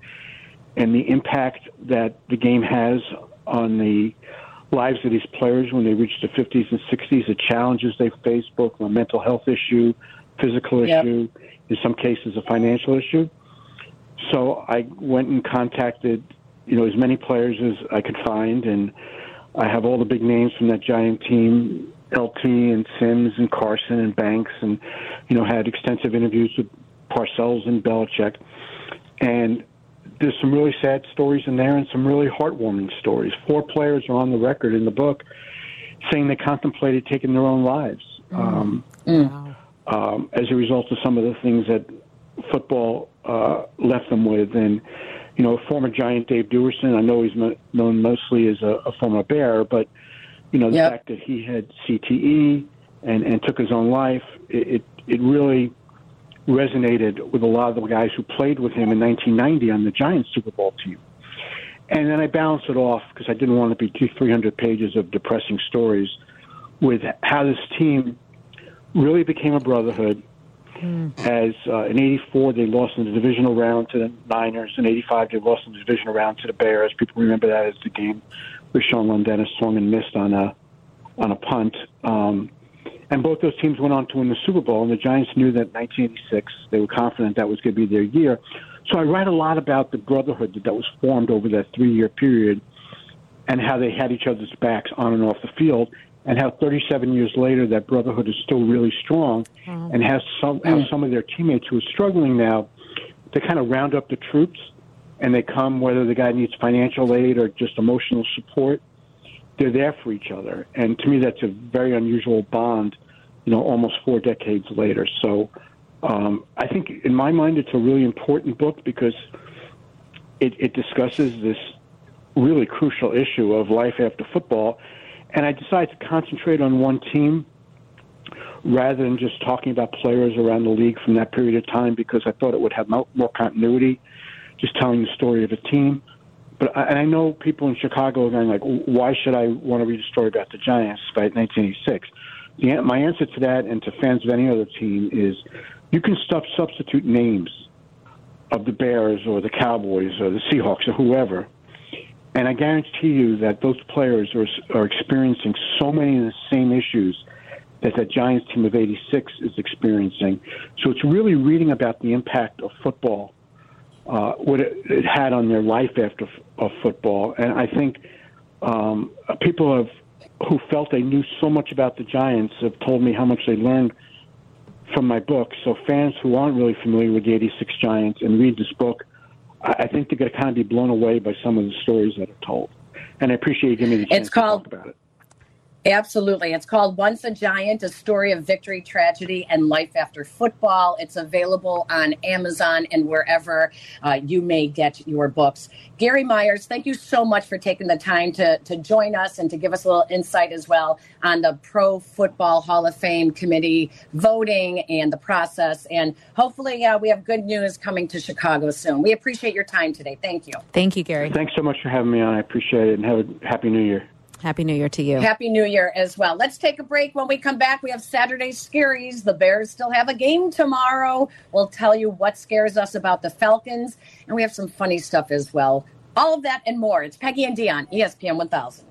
and the impact that the game has on the lives of these players when they reach the 50s and 60s, the challenges they face, both a mental health issue, physical Yep. issue, in some cases a financial issue. So I went and contacted, you know, as many players as I could find, and I have all the big names from that giant team, LT and Sims and Carson and Banks, and you know, had extensive interviews with Parcells and Belichick, and there's some really sad stories in there and some really heartwarming stories. Four players are on the record in the book saying they contemplated taking their own lives um, um, as a result of some of the things that football uh, left them with. And, you know, former Giant Dave Duerson, I know he's mo- known mostly as a, a former Bear, but, you know, the Yep. fact that he had CTE and, and took his own life, it, it, it really resonated with a lot of the guys who played with him in 1990 on the Giants Super Bowl team. And then I balanced it off because I didn't want to be two, 300 pages of depressing stories with how this team really became a brotherhood. As uh, in '84 they lost in the divisional round to the Niners, in '85 they lost in the divisional round to the Bears. People remember that as the game where Sean Landeta swung and missed on a on a punt. Um, and both those teams went on to win the Super Bowl, and the Giants knew that in 1986 they were confident that was going to be their year. So I write a lot about the brotherhood that, that was formed over that three-year period, and how they had each other's backs on and off the field, and how 37 years later that brotherhood is still really strong, and has some how some of their teammates who are struggling now, they kind of round up the troops, and they come whether the guy needs financial aid or just emotional support they're there for each other. And to me, that's a very unusual bond, you know, almost four decades later. So um, I think, in my mind, it's a really important book because it, it discusses this really crucial issue of life after football. And I decided to concentrate on one team rather than just talking about players around the league from that period of time because I thought it would have more continuity, just telling the story of a team. But I, and I know people in Chicago are going like, why should I want to read a story about the Giants despite 1986? The, my answer to that and to fans of any other team is you can substitute names of the Bears or the Cowboys or the Seahawks or whoever, and I guarantee you that those players are, are experiencing so many of the same issues that that Giants team of 86 is experiencing. So it's really reading about the impact of football uh, what it, it had on their life after of football. And I think um, people have who felt they knew so much about the Giants have told me how much they learned from my book. So fans who aren't really familiar with the '86 Giants and read this book, I think they're going to kind of be blown away by some of the stories that are told. And I appreciate you giving me the chance It's called- to talk about it. Absolutely. It's called Once a Giant, a story of victory, tragedy, and life after football. It's available on Amazon and wherever uh, you may get your books. Gary Myers, thank you so much for taking the time to, to join us and to give us a little insight as well on the Pro Football Hall of Fame Committee voting and the process. And hopefully, uh, we have good news coming to Chicago soon. We appreciate your time today. Thank you. Thank you, Gary. Thanks so much for having me on. I appreciate it, and have a happy New Year. Happy New Year to you. Happy New Year as well. Let's take a break. When we come back, we have Saturday Scaries. The Bears still have a game tomorrow. We'll tell you what scares us about the Falcons, and we have some funny stuff as well. All of that and more. It's Peggy and Dionne, ESPN 1000.